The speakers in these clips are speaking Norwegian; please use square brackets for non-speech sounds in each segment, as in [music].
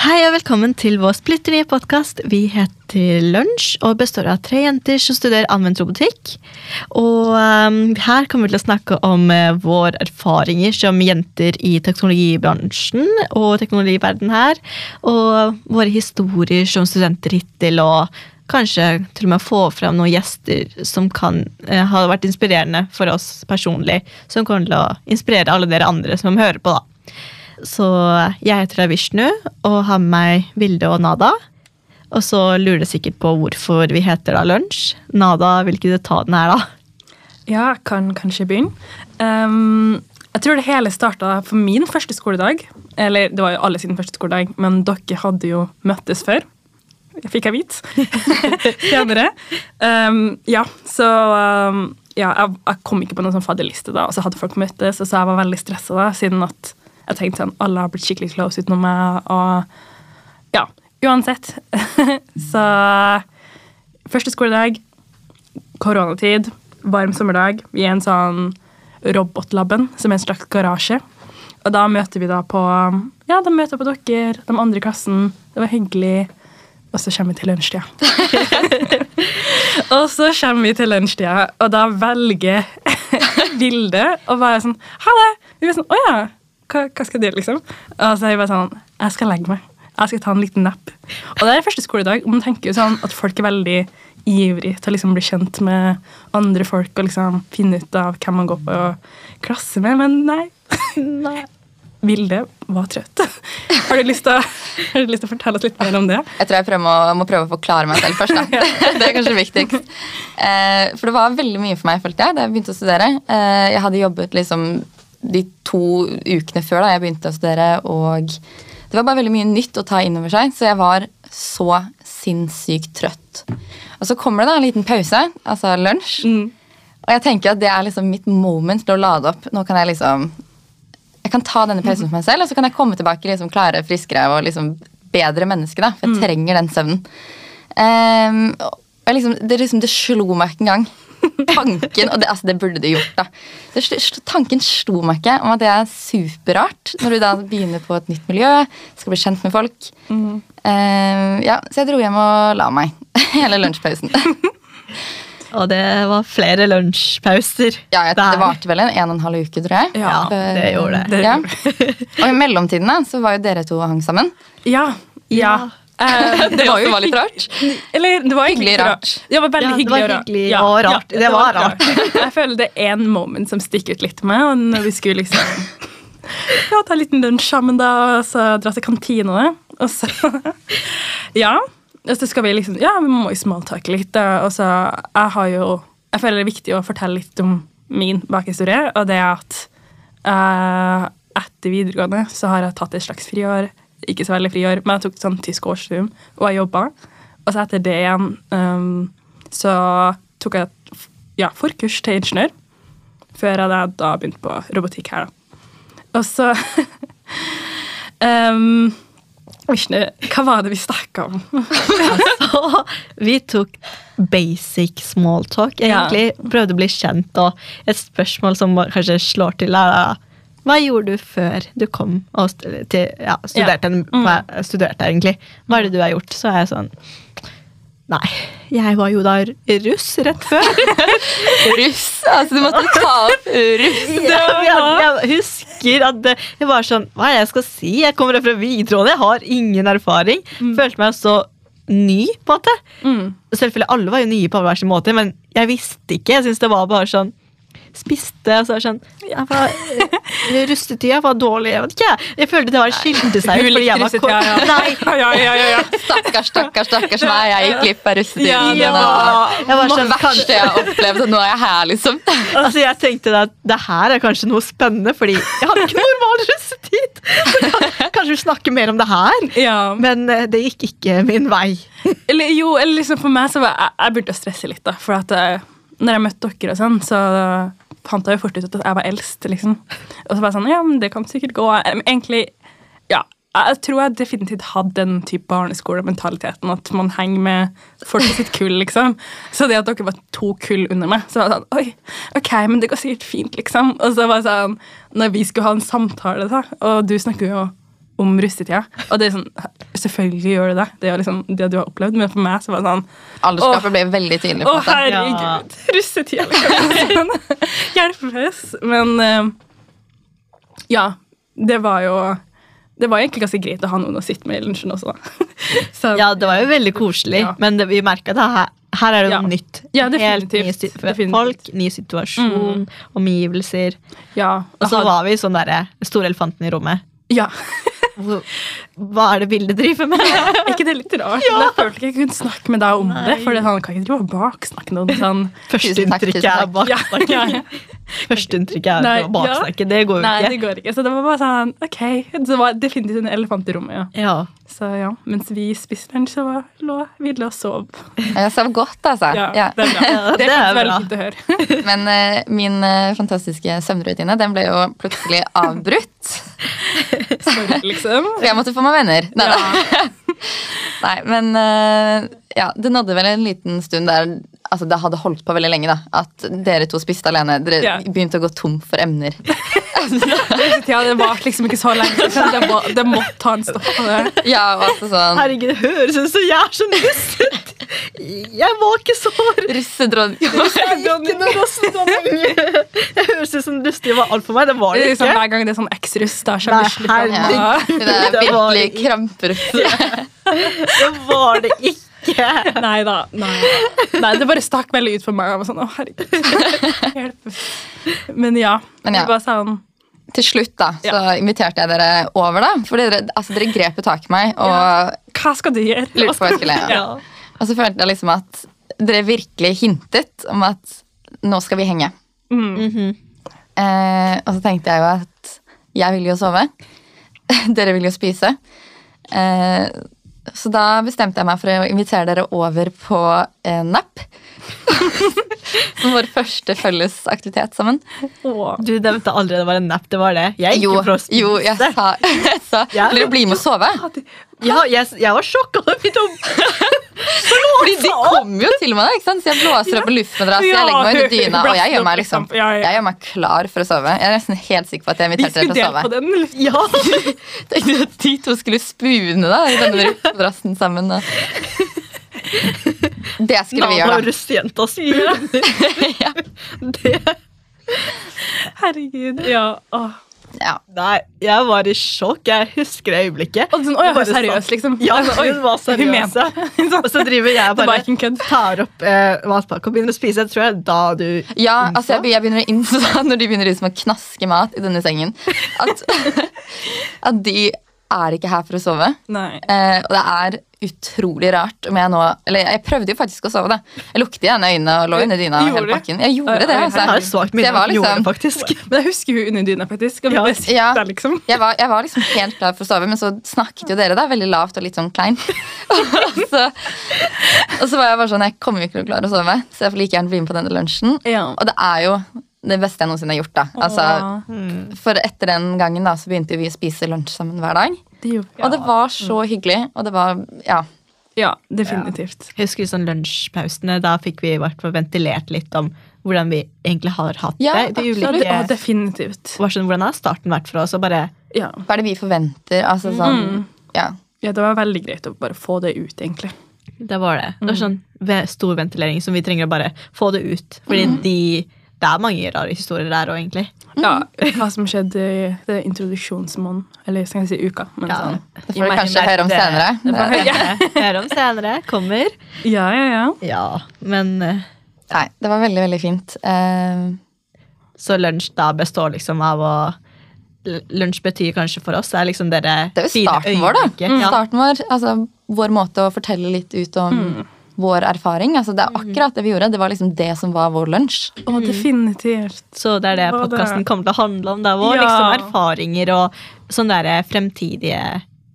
Hei og velkommen til vår splitter nye podkast. Vi heter Lunsj og består av tre jenter som studerer anvendt robotikk. Og um, her kommer vi til å snakke om uh, våre erfaringer som jenter i teknologibransjen og teknologiverdenen her. Og våre historier som studenter hittil, og kanskje til og med få fram noen gjester som kan uh, ha vært inspirerende for oss personlig. Som kommer til å inspirere alle dere andre som hører på, da. Så jeg heter Vishnu og har med meg Vilde og Nada. Og så lurer du sikkert på hvorfor vi heter da Lunsj. Nada, vil ikke du den her, da? Ja, jeg kan kanskje begynne. Um, jeg tror det hele starta på min første skoledag. Eller det var jo alle sin første skoledag, men dere hadde jo møttes før. Fikk jeg vite senere. [laughs] Um, ja, så um, ja, jeg, jeg, kom ikke på noen sånn fadderliste, da, og så hadde folk møttes, og så jeg var veldig stressa siden at jeg tenkte sånn, alle har blitt skikkelig close utenom meg. Og ja, uansett. [laughs] så første skoledag, koronatid, varm sommerdag. Vi er en sånn Robotlaben, som er en slags garasje. Og da møter vi da på ja, da møter på dere, de andre i klassen. Det var hyggelig. Og så kommer vi til lunsjtida. [laughs] og så kommer vi til lunsjtida, og da velger [laughs] Vilde å være sånn Ha det! Vi er sånn, Å ja hva, hva skal du, liksom? Og så er jeg bare sånn Jeg skal legge meg. Jeg skal ta en liten napp. Og det er første skoledag. Og man tenker jo sånn at folk er veldig ivrig til å liksom bli kjent med andre folk og liksom finne ut av hvem man går på klasse med, men nei. nei. [laughs] Vilde var trøtt. Har du, lyst til, å fortelle oss litt mer om det? Jeg tror jeg må, må, prøve å forklare meg selv først. Da. [laughs] det er kanskje viktigst. Eh, for det var veldig mye for meg følte jeg, da jeg begynte å studere. Eh, jeg hadde jobbet liksom de to ukene før da jeg begynte å studere, og det var bare veldig mye nytt å ta inn over seg, så jeg var så sinnssykt trøtt. Og så kommer det da en liten pause, altså lunsj, mm. og jeg tenker at det er liksom mitt moment til å lade opp. Nå kan jeg liksom Jeg kan ta denne pausen for meg selv, og så kan jeg komme tilbake liksom klare, friskere og liksom bedre menneske, da, for jeg mm. trenger den søvnen. Um, og liksom, det, liksom, det slo meg ikke engang tanken Og det, altså, det burde du gjort, da. Det, tanken slo meg ikke om at det er superrart når du da begynner på et nytt miljø, skal bli kjent med folk. Mm. Uh, ja, Så jeg dro hjem og la meg [laughs] hele lunsjpausen. [laughs] Og det var flere lunsjpauser. Ja, jeg, Det varte vel en en og en halv uke, tror jeg. Ja, det gjorde det. Ja. [laughs] Og i mellomtiden da, så var jo dere to hang sammen. Ja, ja. [laughs] Uh, det var jo var litt rart. Eller det var hyggelig rart. Det var veldig ja, hyggelig, det var hyggelig og, og rart. Ja, det, var rart. [laughs] Jeg føler det er en moment som stikker ut litt med, og når vi skulle liksom [laughs] ja, ta en liten lunsj sammen da, og så dra til kantina. Og så Ja. Og så skal vi liksom Ja, vi må jo smalltalke litt. Da. Og så Jeg har jo Jeg føler det er viktig å fortelle litt om min bakhistorie, og det er at uh, etter videregående så har jeg tatt et slags friår ikke så veldig friår, men jeg tok sånn tysk årsstudium, og jeg jobba. Og så etter det igjen um, så tok jeg ja, forkurs til ingeniør. Før jeg da, da begynte på robotikk her, da. Og så [laughs] um, hva var det vi snakka om? [laughs] altså, vi tok basic smalltalk, egentlig. Ja. Prøvde å bli kjent, og et spørsmål som kanskje slår til, er hva gjorde du før du kom og til, ja, studerte, ja. Mm. studerte, egentlig? Hva er det du har gjort? Så er jeg sånn Nei, jeg var jo da russ rett før. [laughs] russ? Altså, du måtte ta opp russ. [laughs] Ja, jeg, jeg, husker at det, jeg var sånn Hva er det jeg skal si? Jeg kommer fra videregående, jeg har ingen erfaring. Mm. Følte meg så ny, på en måte. Mm. Selvfølgelig, alle var jo nye på hver sin måte, men jeg visste ikke. Jeg synes det var bare sånn spiste. Og så var det sånn jeg var, eh, Rustetida var dårlig. Jeg vet ikke, jeg følte det var skilte seg. Hun likte russetida, ja. Nei. ja, ja, ja, Stakkars, stakkars, stakkars meg. Jeg gikk glipp av russetida. Ja, det var sånn, verste jeg har opplevd, og nå er jeg her, liksom. Altså, jeg tenkte at det her er kanskje noe spennende, fordi jeg hadde ikke normal russetid. Kanskje vi snakker mer om det her, ja. men eh, det gikk ikke min vei. Eller jo, eller liksom for meg så var jeg, jeg burde stresse litt, da. For at eh, når jeg møtte dere og sånn, så fant jeg jo fort ut at jeg var eldst. liksom. Og så var jeg sånn Ja, men det kan sikkert gå. Egentlig, ja, jeg tror jeg definitivt hadde den type barneskolementaliteten. At man henger med folk i sitt kull, liksom. Så det at dere var to kull under meg, så var det sånn Oi, ok, men det går sikkert fint, liksom. Og så var det sånn Når vi skulle ha en samtale, da, og du snakker jo om russetida. Og det er sånn selvfølgelig gjør du det. Det er liksom det du har opplevd. Men for meg så var det sånn Aldersgapet ble veldig tydelig. Å, herregud! Russetida, liksom. [laughs] Hjelpeløs. Men eh, ja, det var jo Det var egentlig ganske greit å ha noen å sitte med i lunsjen også. [laughs] Så, Ja, det var jo veldig koselig, Ja. men det, vi merka at her, her er det Ja. noe nytt. Ja, Helt nye Definitivt. folk, ny situasjon, omgivelser. ja, Og så var vi sånn derre store elefanten i rommet. ja. [laughs] Hva er det bildet driver med? Er [laughs] ikke det litt rart? Ja. Jeg følte ikke jeg kunne snakke med deg om. Nei. Det For han kan ikke drive og baksnakke noen sånn Førsteinntrykket er baksnakking. Ja, ja. [laughs] Førsteinntrykket er Nei, å baksnakke. Det går jo Nei, det går ikke. Så det var bare sånn, ok. Det var definitivt en elefant i rommet, ja. Ja. Så ja, Mens vi spiste lunsj, så var, lå vi og sov. Jeg sov godt, altså. Ja, Ja. Det er bra. [laughs] Ja, det det er veldig fint å høre. [laughs] [laughs] Men uh, min uh, fantastiske søvnrutine den ble jo plutselig avbrutt. Sorry, liksom. Så jeg måtte få meg venner. Nei, Ja. Nei, men uh, ja, det nådde vel en liten stund der altså det hadde holdt på veldig lenge. da At dere to spiste alene. Dere Ja. begynte å gå tom for emner. [laughs] Ja, det varte liksom ikke så lenge. så Det, må, det måtte ta en stopp på det. Ja, altså sånn Herregud, det høres ut som jeg er så russet! Jeg var ikke så Russedronning. Jeg høres ut som rustig var alt for meg. Det var Det det liksom, ikke. hver gang det er sånn eks-russ, da Nei, kommer det slutt. herregud. Ja, Ja. det er virkelig kramperuss. Det var det ikke. Nei da. Nei. nei, det bare stakk veldig ut for meg. Jeg var sånn, å herregud. [laughs] Hjelp. Men ja. Men ja. Det var sånn, Til slutt da, så inviterte jeg dere over, da. For dere, altså, dere grep jo tak i meg og hva skal du gjøre? lurte på hva jeg skulle gjøre. Ja. Og så følte jeg liksom at dere virkelig hintet om at nå skal vi henge. Mm. Mhm. Eh, og så tenkte jeg jo at jeg vil jo sove. [laughs] dere vil jo spise. Eh, så da bestemte jeg meg for å invitere dere over på eh, napp. Som [laughs] vår første felles aktivitet sammen. Åh. Du nevnte aldri det var en nap. Det var det. Jeg gikk Jo, jo for å spise. jo jeg sa, [laughs] jeg sa Ja. Vil dere bli med og sove? Ja, jeg, jeg var sjokka. da vi tok- [laughs] Fordi de kommer jo til meg, ikke sant? så jeg blåser opp i luftmadrass, jeg legger meg under [laughs] dyna, og jeg gjør meg liksom ja. Jeg gjør meg klar for å sove. Jeg er nesten helt sikker på at jeg Vi inviterte dere til å dele på den. Ja. [laughs] Tenkte at de to skulle spune da, i denne luftmadrassen sammen. Da. Det skulle vi gjøre da. russejenta spuner. [laughs] Ja. Det Herregud. Ja. Åh. Ja. Nei, jeg var i sjokk. Jeg husker det øyeblikket. Og sånn, å, jeg var seriøs, liksom. Ja, Altså, hun var seriøs. Og så driver jeg [laughs] bare tar opp eh, matpakke og begynner å spise. Jeg tror jeg da du Ja, altså jeg, jeg begynner å innse [laughs] når de begynner liksom å knaske mat i denne sengen, at, [laughs] at de er ikke her for å sove. Nei. Eh, og det er utrolig rart om jeg nå Eller jeg prøvde jo faktisk å sove, da. Jeg lukket igjen øynene og lå under dyna Gjorde hele bakken. Jeg gjorde det, altså. Jeg har et svakt Så minne jeg var at gjorde liksom- det, faktisk. [laughs] Men jeg husker hun under dyna, faktisk. Og Ja. det Ja. der, liksom. Jeg var, jeg var liksom helt klar for å sove, men så snakket jo dere da veldig lavt og litt sånn kleint. [laughs] og, så, og så var jeg bare sånn Jeg kommer jo ikke til å klare å sove, så jeg får like gjerne bli med på denne lunsjen. Ja. Og det er jo det beste jeg noensinne har gjort. da altså, mm. For etter den gangen da så begynte vi å spise lunsj sammen hver dag. det gjorde- Og det var så hyggelig. Og det var Ja. Ja, definitivt. Jeg husker sånn lunsjpausene. Da fikk vi i hvert fall ventilert litt om hvordan vi egentlig har hatt Ja, det. De ulike, Ja, definitivt. sånn, hvordan har starten vært for oss? Og bare, Ja. Hva er det vi forventer? Altså sånn Ja. ja, det var veldig greit å bare få det ut, egentlig. det var det. Det var sånn stor ventilering som vi trenger å bare få det ut. Fordi de, det er mange rare historier der òg, egentlig. Ja, Hva som skjedde i det introduksjonsmåneden, eller skal jeg si uka. Men Ja. sånn. Det får vi kanskje høre om senere. Det var- Ja. Høre om senere. Kommer. ja, ja, ja. Ja, men eh, Nei, det var veldig, veldig fint. Uh... Så lunsj da består liksom av å Lunsj betyr kanskje for oss er liksom dere det er jo starten vår, da. Mm. Ja. Starten vår, altså Vår måte å fortelle litt ut om vår erfaring. Altså, det er akkurat det vi gjorde. Det var liksom det som var vår lunsj. Å, definitivt. Så det er det podkasten kommer til å handle om. Det er vår Ja. liksom, erfaringer og sånn derre fremtidige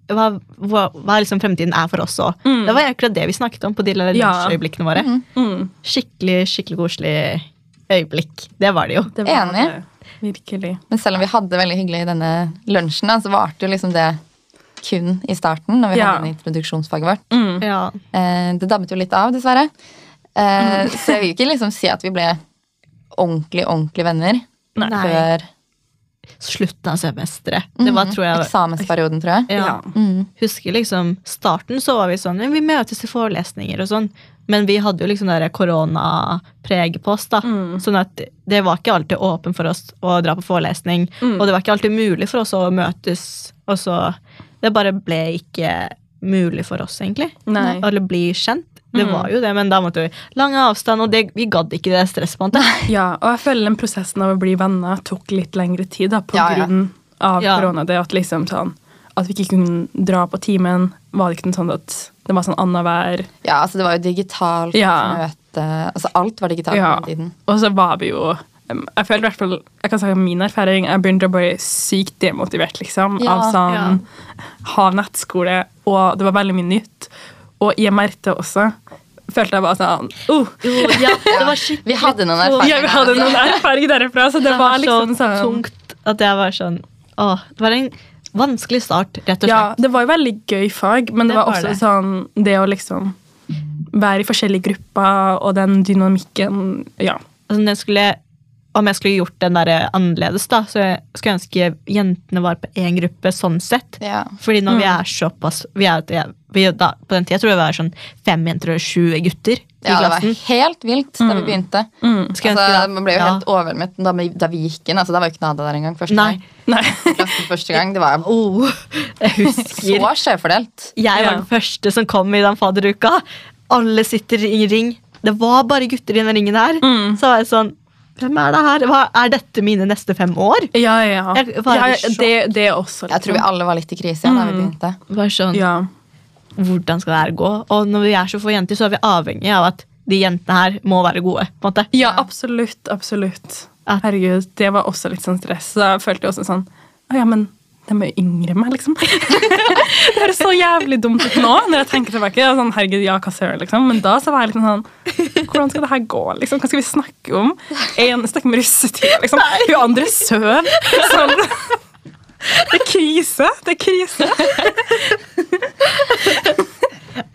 hva, hva, hva liksom fremtiden er for oss òg. Det var akkurat det vi snakket om på de Ja. lunsjøyeblikkene våre. Mm, Skikkelig skikkelig koselig øyeblikk. Det var det jo. det var Enig. det. Virkelig. Men selv om vi hadde det veldig hyggelig i denne lunsjen, så varte jo liksom det kun i starten. når vi Ja. hadde den introduksjonsfaget vårt. Mm. Ja. Eh, det dabbet jo litt av, dessverre. Eh, så jeg vil ikke liksom si at vi ble ordentlig, ordentlig venner Nei. Før slutten av semesteret. Det var, tror jeg Eksamensperioden, tror jeg. ja. Mm. Husker liksom starten så var vi sånn Vi møtes i forelesninger og sånn. Men vi hadde jo liksom koronapreget på oss. da. Mm. Sånn at det var ikke alltid åpen for oss å dra på forelesning. Mm. Og det var ikke alltid mulig for oss å møtes. Og så Det bare ble ikke mulig for oss, egentlig. Nei. Eller bli kjent. Det Mm. var jo det, men da måtte vi lang avstand, og det, vi gadd ikke det stresset. på en måte. Ja, og jeg føler den prosessen av å bli venner tok litt lengre tid da, på Ja, ja. av Ja. korona. Det at liksom sånn at vi ikke kunne dra på timen, var det ikke noe sånn at det var sånn annenhver Ja, altså det var jo digitalt Ja. møte. Altså alt var digitalt Ja. på den tiden. Og så var vi jo Jeg føler i hvert fall Jeg kan si om min erfaring. Jeg begynte å bli sykt demotivert, liksom. Ja, av sånn Ha nettskole, og det var veldig mye nytt. Og i MRT også følte jeg bare sånn oh, Jo, ja, det var [laughs] Vi hadde noen erfaringer. Ja, vi hadde noen erfaringer derfra, så det, Det var liksom så sånn tungt at jeg var sånn Åh, det var en vanskelig start, rett og slett. Ja, det var jo veldig gøy fag, men det, Det var var også det. sånn det å liksom være i forskjellige grupper og den dynamikken Ja. Altså, når jeg skulle, om jeg skulle gjort den der annerledes, da, så jeg skulle ønske jentene var på én gruppe sånn sett. Ja. Fordi når vi Mm. er såpass vi er, vi, da, På den tida tror jeg vi var sånn fem jenter og sju gutter i ja, det var helt vilt da vi begynte. Mm. Skulle Altså, ønske man ble jo ja. helt overveldet da, vi- da vi gikk inn. Altså, da var jo ikke Nada der engang. første Nei. Nei. Første gang. Det var [laughs] Oh, jeg så skjevfordelt. Jeg var Ja. den første som kom i den fadderuka. Alle sitter i ring. Det var bare gutter i den ringen her. Mm. Så var jeg sånn Hvem er det her? Hva, er dette mine neste fem år? Ja, ja. Jeg ja det, det også. Jeg tror vi alle var litt i krise mm. da vi Mm. begynte. Bare sånn, Ja. Hvordan skal det her gå? Og når vi er så få jenter, så er vi avhengig av at de jentene her må være gode. på en måte. ja, absolutt. Absolutt. At- Herregud, det var også litt sånn stress. Så jeg følte også sånn Å ja, men de er jo yngre enn meg, liksom. [laughs] det høres så jævlig dumt ut nå, når jeg tenker tilbake. Sånn, herregud, ja, hva søren, liksom. Men da så var jeg litt sånn Hvordan skal det her gå? liksom? Hva skal vi snakke om? En snakker om russetid, liksom. Hun andre søv. Sånn. Det er krise. Det er krise.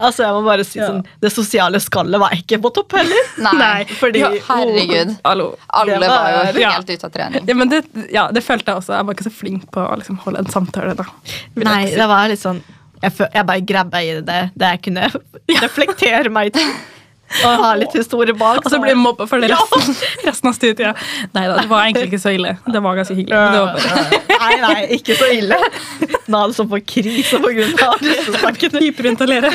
Altså, jeg må bare si Ja. sånn, Det sosiale skallet var ikke på topp heller. [laughs] Nei, fordi Ja, herregud. Oh, Alle var, var jo helt Ja. ute av trening. Ja, men det, ja, det følte jeg også. Jeg var ikke så flink på å liksom, holde en samtale. da. Nei, si. det var litt sånn Jeg, jeg bare grabba i det det jeg kunne [laughs] reflektere meg til. Og ha litt historie bak. Og så blir jeg mobba for det resten, [laughs] resten av studiet. Nei da, det var egentlig ikke så ille. Det var ganske hyggelig. Det var bare Nei, nei, ikke så ille. Nad som får krise på grunn av russesnakkene. [laughs] hyperventilere.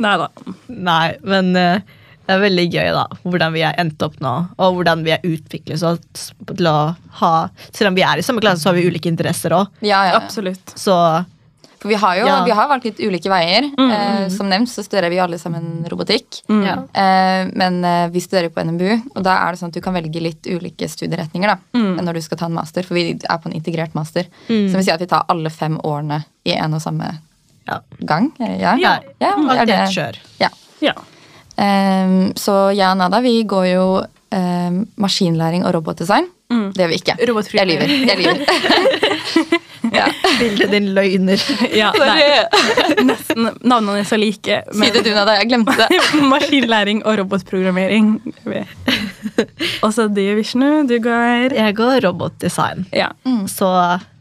Nei da. Nei, men eh, det er veldig gøy da, hvordan vi er endt opp nå, og hvordan vi er utviklet oss til å ha Selv om vi er i samme klasse, så har vi ulike interesser òg. Ja, ja. Absolutt. Så For vi har jo Ja. vi har valgt litt ulike veier. Eh, som nevnt så studerer vi alle sammen robotikk. Mm. ja. Eh, men eh, vi studerer på NMBU, og da er det sånn at du kan velge litt ulike studieretninger da, Mm. når du skal ta en master. For vi er på en integrert master. Mm. Som vil si at vi tar alle fem årene i en og samme ja. gang. Eh, Ja, ja. ja er det. kjør. Ja. Ja. Eh, så jeg og Nada vi går jo eh, maskinlæring og robotdesign. Mm. Det gjør vi ikke. Jeg lyver. Jeg lyver. [laughs] ja. [laughs] Bildet din løgner. [laughs] Ja, [laughs] nesten navnene er så like. Si det du, Nada. Jeg glemte det. Maskinlæring og robotprogrammering. Og så du, Vishnu, du går Jeg går robotdesign. Ja. Så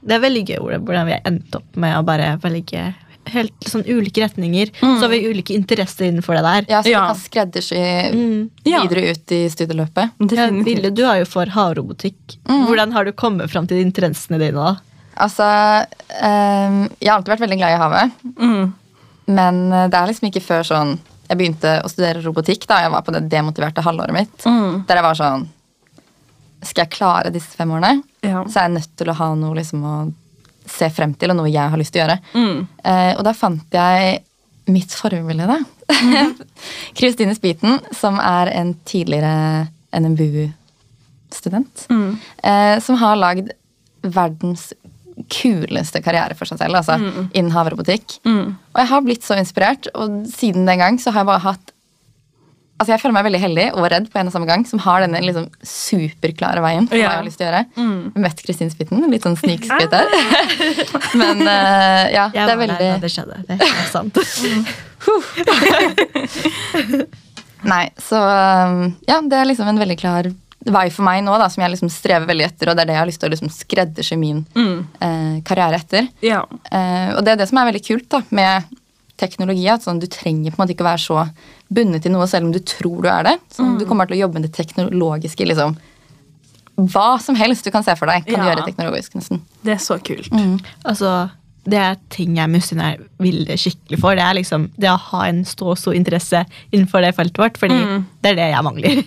det er veldig gøy hvordan- vi har endt opp med å bare velge helt sånn ulike retninger. Så har vi ulike interesser innenfor det der. Ja, så Ja. du kan skreddersy Mm. Ja. videre ut i studieløpet. Ja, Ville, du er jo for havrobotikk. Hvordan har du kommet fram til interessene dine da? Altså, um, jeg har alltid vært veldig glad i havet. Mm. Men eh, det er liksom ikke før sånn Jeg begynte å studere robotikk da jeg var på det demotiverte halvåret mitt. Mm. Der jeg var sånn Skal jeg klare disse fem årene, Ja. så er jeg nødt til å ha noe liksom å se frem til, og noe jeg har lyst til å gjøre. Mm. Uh, og da fant jeg mitt forbilde, da. [laughs] Kristine Spiten, som er en tidligere NMBU-student. Mm. Eh, som har lagd verdens kuleste karriere for seg selv, altså innen havrobotikk. Mm. Og jeg har blitt så inspirert, og siden den gang så har jeg bare hatt Altså Jeg føler meg veldig heldig og redd på en og samme gang, som har denne liksom superklare veien for hva Ja. jeg har lyst til å gjøre. Mm. Møtt Kristin Spitten, litt sånn snikskritt der. [laughs] Men uh, ja, Jeg det er var veldig der da det skjedde. Det er sant. [laughs] Nei, så um, ja, det er liksom en veldig klar vei for meg nå, da, som jeg liksom strever veldig etter, og det er det jeg har lyst til å liksom skreddersy min eh, karriere etter. Ja. Eh, og det er det som er veldig kult da, med teknologi. at sånn, Du trenger på en måte ikke være så bundet til noe selv om du tror du er det. Sånn, Du kommer til å jobbe med det teknologiske. liksom. Hva som helst du kan se for deg, kan du Ja. gjøre teknologisk. nesten. Det er så kult. Altså, det er ting jeg misunner Vilde skikkelig for. Det er liksom det å ha en så stor interesse innenfor det feltet vårt, fordi det er det jeg mangler.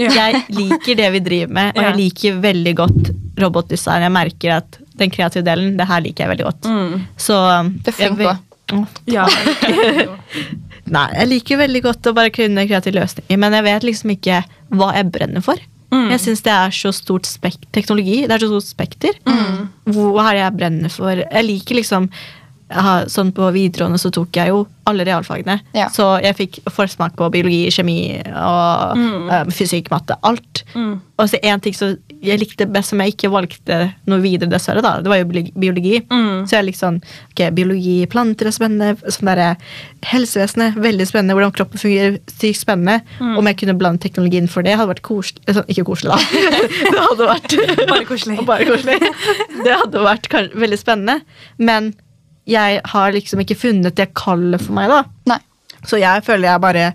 Ja. [laughs] Jeg liker det vi driver med, og Ja. jeg liker veldig godt robotdesign. Jeg merker at den kreative delen, det her liker jeg veldig godt. Mm. Så Det er flink jeg på. Ja. [laughs] Nei, jeg liker veldig godt å bare kunne kreative løsninger, men jeg vet liksom ikke hva jeg brenner for. Mm. Jeg syns det er så stort spek teknologi. Det er så stort spekter. Mm. Hva er det jeg brenner for? Jeg liker liksom Sånn På videregående så tok jeg jo alle realfagene. Ja. Så jeg fikk forsmak på biologi, kjemi og eh, fysikk, matte. Alt. Mm. Og så en ting som jeg likte best, som jeg ikke valgte noe videre, dessverre, da, det var jo biologi-. Mm. Så jeg liksom, ok, biologi, planter er spennende. Sånn der, helsevesenet, veldig spennende. Hvordan kroppen fungerer, sykt spennende. Mm. Om jeg kunne blande teknologien for det, hadde vært koselig. Sånn, ikke koselig, da. [laughs] det hadde vært Bare koselig. [laughs] bare koselig. Det hadde vært veldig spennende. Men jeg har liksom ikke funnet det kallet for meg, da. Nei. Så jeg føler jeg bare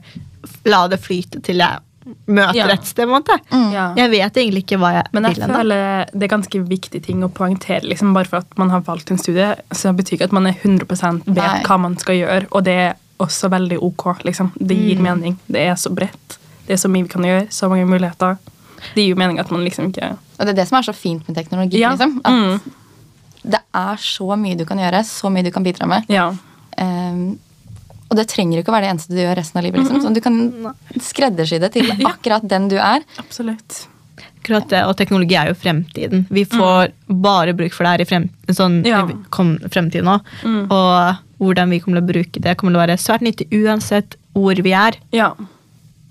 la det flyte til jeg møter Ja. et sted. på en måte. Ja. Jeg vet egentlig ikke hva jeg Men jeg vil ennå. det er ganske viktig ting å poengtere. Liksom, bare for at man har valgt en studie, så betyr ikke at man er 100% vet Nei. hva man skal gjøre. Og det er også veldig ok. Liksom. Det Mm. gir mening. Det er så bredt. Det er så mye vi kan gjøre. Så mange muligheter. Det gir jo mening at man liksom ikke Og det er det som er så fint med teknologi. Ja. liksom, at Mm. Det er så mye du kan gjøre, så mye du kan bidra med. Ja. Ehm, og det trenger ikke å være det eneste du gjør resten av livet. Liksom. Så du kan skreddersy det til [laughs] akkurat den du er. Absolutt. Akkurat det, og teknologi er jo fremtiden. Vi får bare bruk for det her i frem, sånn, Mm. Ja. fremtiden òg. Mm. Og hvordan vi kommer til å bruke det, kommer til å være svært nyttig uansett hvor vi er. Ja.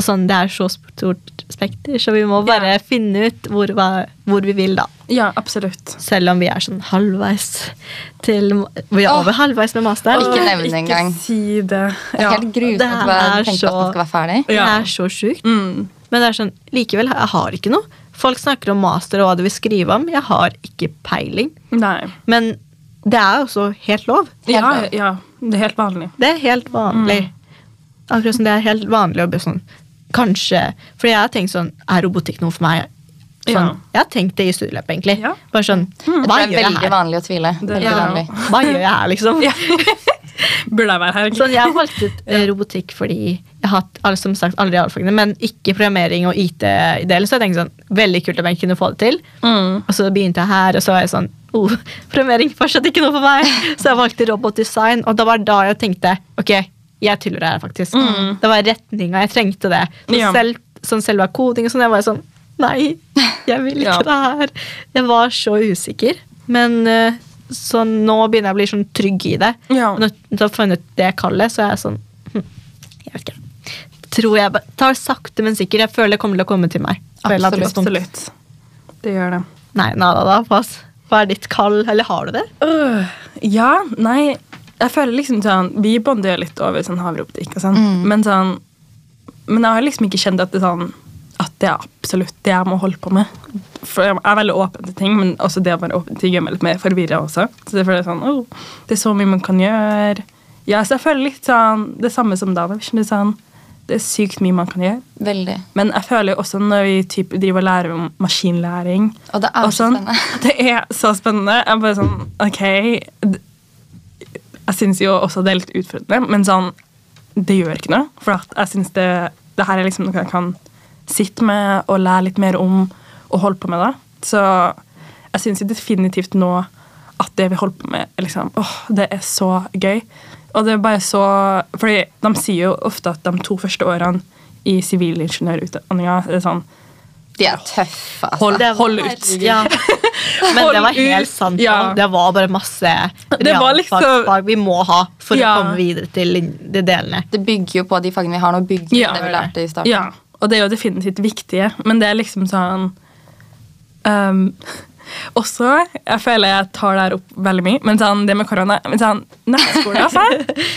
Sånn, det er så stort spekter, så vi må bare Ja. finne ut hvor, hva- hvor vi vil, da. ja, absolutt. Selv om vi er sånn halvveis til Vi er Åh. over halvveis med master. Ikke nevn det engang. Si det. Det er helt grusomt at å tenke så- at man skal være ferdig. Det er så sjukt. Mm. Men det er sånn, likevel, jeg har ikke noe. Folk snakker om master og hva de vil skrive om. Jeg har ikke peiling. Nei. Men det er også helt lov. Ja, lov. ja, det er helt vanlig. Det er helt vanlig. Akkurat som det er helt vanlig å bli sånn Kanskje For jeg har tenkt sånn Er robotikk noe for meg? Sånn, Ja. Jeg har tenkt det i studieløpet, egentlig. Ja. Bare sånn Jeg Hva tror det gjør er jeg veldig vanlig å tvile. Ja. vanlig. Hva gjør jeg her, liksom? Ja. [laughs] Burde jeg være her? egentlig? Sånn, jeg har valgt ut eh, robotikk fordi jeg har hatt som sagt, alle realfagene, men ikke programmering og IT-del. Så jeg tenkte sånn, veldig kult om jeg kunne få det til. Mm. Og så begynte jeg her, og så var jeg sånn oh, [laughs] Programmering fortsatt ikke noe for meg. Så jeg valgte robotdesign, og det var da jeg tenkte ok, jeg tilhører her, faktisk. Det var retninga, jeg trengte det. Så Ja. selv, sånn selve koding og sånn, jeg var sånn Nei, jeg vil ikke Ja. det her. Jeg var så usikker. Men eh, så nå begynner jeg å bli sånn trygg i det. Ja. Når jeg har funnet det kallet, så er jeg sånn hm, Jeg vet ikke. Tror jeg tar sakte, men sikkert. Jeg føler det kommer til å komme til meg. Absolutt. Absolutt. Det gjør det. Nei, nada da, pass. Hva er ditt kall, eller har du det? Uh, ja, nei Jeg føler liksom sånn Vi bonder litt over sånn havreoptikk og sånn, men sånn Men jeg har liksom ikke kjent at det er sånn At det er absolutt det jeg må holde på med. For jeg er veldig åpen til ting, men også det å være åpen til ting gjør meg litt mer forvirra også. Så det jeg sånn oh, Det er så mye man kan gjøre. Ja, så jeg føler litt sånn det samme som da. Det er sånn, det er sykt mye man kan gjøre. Veldig. Men jeg føler jo også når vi typ driver og lærer om maskinlæring Og det er så sånn, spennende. [laughs] Det er så spennende. Jeg bare sånn, ok Jeg syns jo også det er litt utfordrende, men sånn Det gjør ikke noe. For jeg syns det, det her er liksom noe jeg kan sitte med og lære litt mer om og holde på med. da. Så jeg syns definitivt nå at det vi holder på med, liksom, åh, det er så gøy. Og det er bare så fordi de sier jo ofte at de to første årene i sivilingeniørutdanninga er sånn De er tøffe, altså. Hold, hold ut. Ja. [laughs] Men det var helt ut. sant. Ja. Det var bare masse Det liksom- realfagsfag vi må ha for Ja. å komme videre til de delene. Det bygger jo på de fagene vi har nå. bygger Ja. det vi lærte i starten. Ja, og det er jo definitivt viktige, men det er liksom sånn ehm, Også, jeg føler jeg tar det her opp veldig mye, men sånn, det med korona men sånn, Nettskole, altså.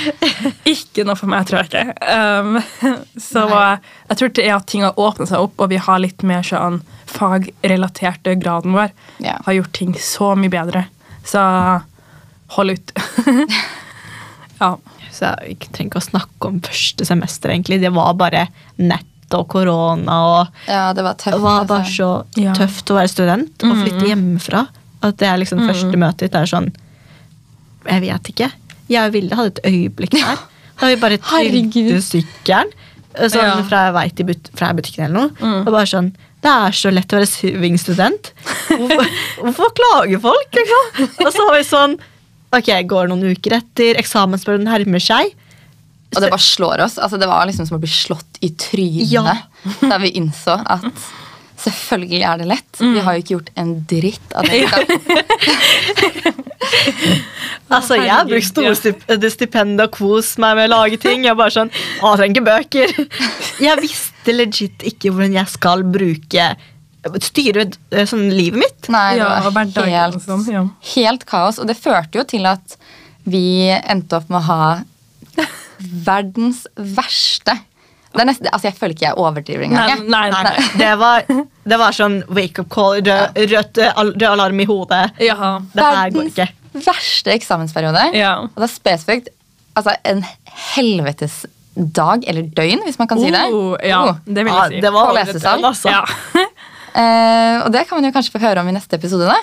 [laughs] Ikke noe for meg, tror jeg ikke. Um, så jeg tror det er at ting har åpnet seg opp, og vi har litt mer sånn fagrelaterte graden vår. Ja. Har gjort ting så mye bedre. Så hold ut. [laughs] ja. Så jeg trenger ikke å snakke om første semester, egentlig. Det var bare nett og korona og Ja, det var tøft. Var bare altså. så Ja. tøft å være student og flytte hjemmefra. At det er liksom første møtet ditt er sånn Jeg vet ikke. Jeg og Vilde hadde et øyeblikk der. Da vi bare [laughs] trygde sykkelen sånn, Ja. fra vei til but fra butikken eller noe. Og bare sånn Det er så lett å være svingstudent. Hvorfor, [laughs] hvorfor klager folk? Liksom? Og så var vi sånn Ok, går noen uker etter, eksamensperioden nærmer seg. Og det bare slår oss. Altså, det var liksom som å bli slått i trynet Ja. da vi innså at selvfølgelig er det lett. Mm. Vi har jo ikke gjort en dritt av det. [laughs] Altså, Jeg har brukt store ja. stip det og kost meg med å lage ting. Jeg er bare sånn, å, jeg trenger bøker. [laughs] Jeg visste legit ikke hvordan jeg skal bruke styre eh, sånn livet mitt. Nei, det var ja, helt, sånn, ja. helt kaos. Og det førte jo til at vi endte opp med å ha verdens verste det er nesten, altså Jeg føler ikke jeg overdriver engang. Nei, nei, nei. [laughs] Det var, det var sånn wake up call, rød, rød, rød alarm i hodet. Ja. Det her går Verdens verste eksamensperiode. Ja. Og det er spesifikt altså en helvetes dag, eller døgn, hvis man kan si det. Oh, ja, Oh. det vil Ja, jeg si. det var På lesesal. altså. Ja. [laughs] Eh, og det kan man jo kanskje få høre om i neste episode. da.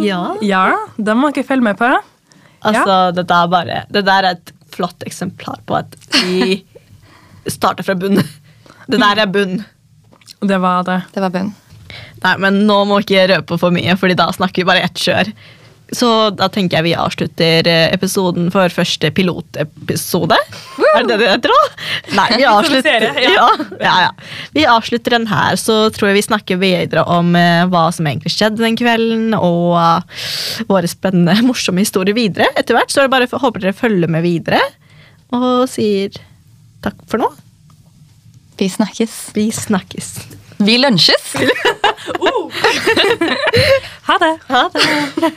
Ja. ja, da må dere følge med på. Altså, det, der bare, det der er et flott eksemplar på at vi starter fra bunn. Det der er bunn. Det var det. Det var bunn. Nei, men nå må ikke røpe for mye, Fordi da snakker vi bare ett kjør. Så da tenker jeg vi avslutter eh, episoden for første pilotepisode. Er det det det heter, da? [laughs] Nei, vi avslutter, ja. ja. Ja. Vi avslutter den her, så tror jeg vi snakker videre om eh, hva som egentlig skjedde den kvelden, og eh, våre spennende, [laughs] morsomme historier videre etter hvert. Så det bare håper dere følger med videre, og sier takk for nå. Vi snakkes. Vi snakkes. Vi lunsjes! [laughs] Ha det! Ha det.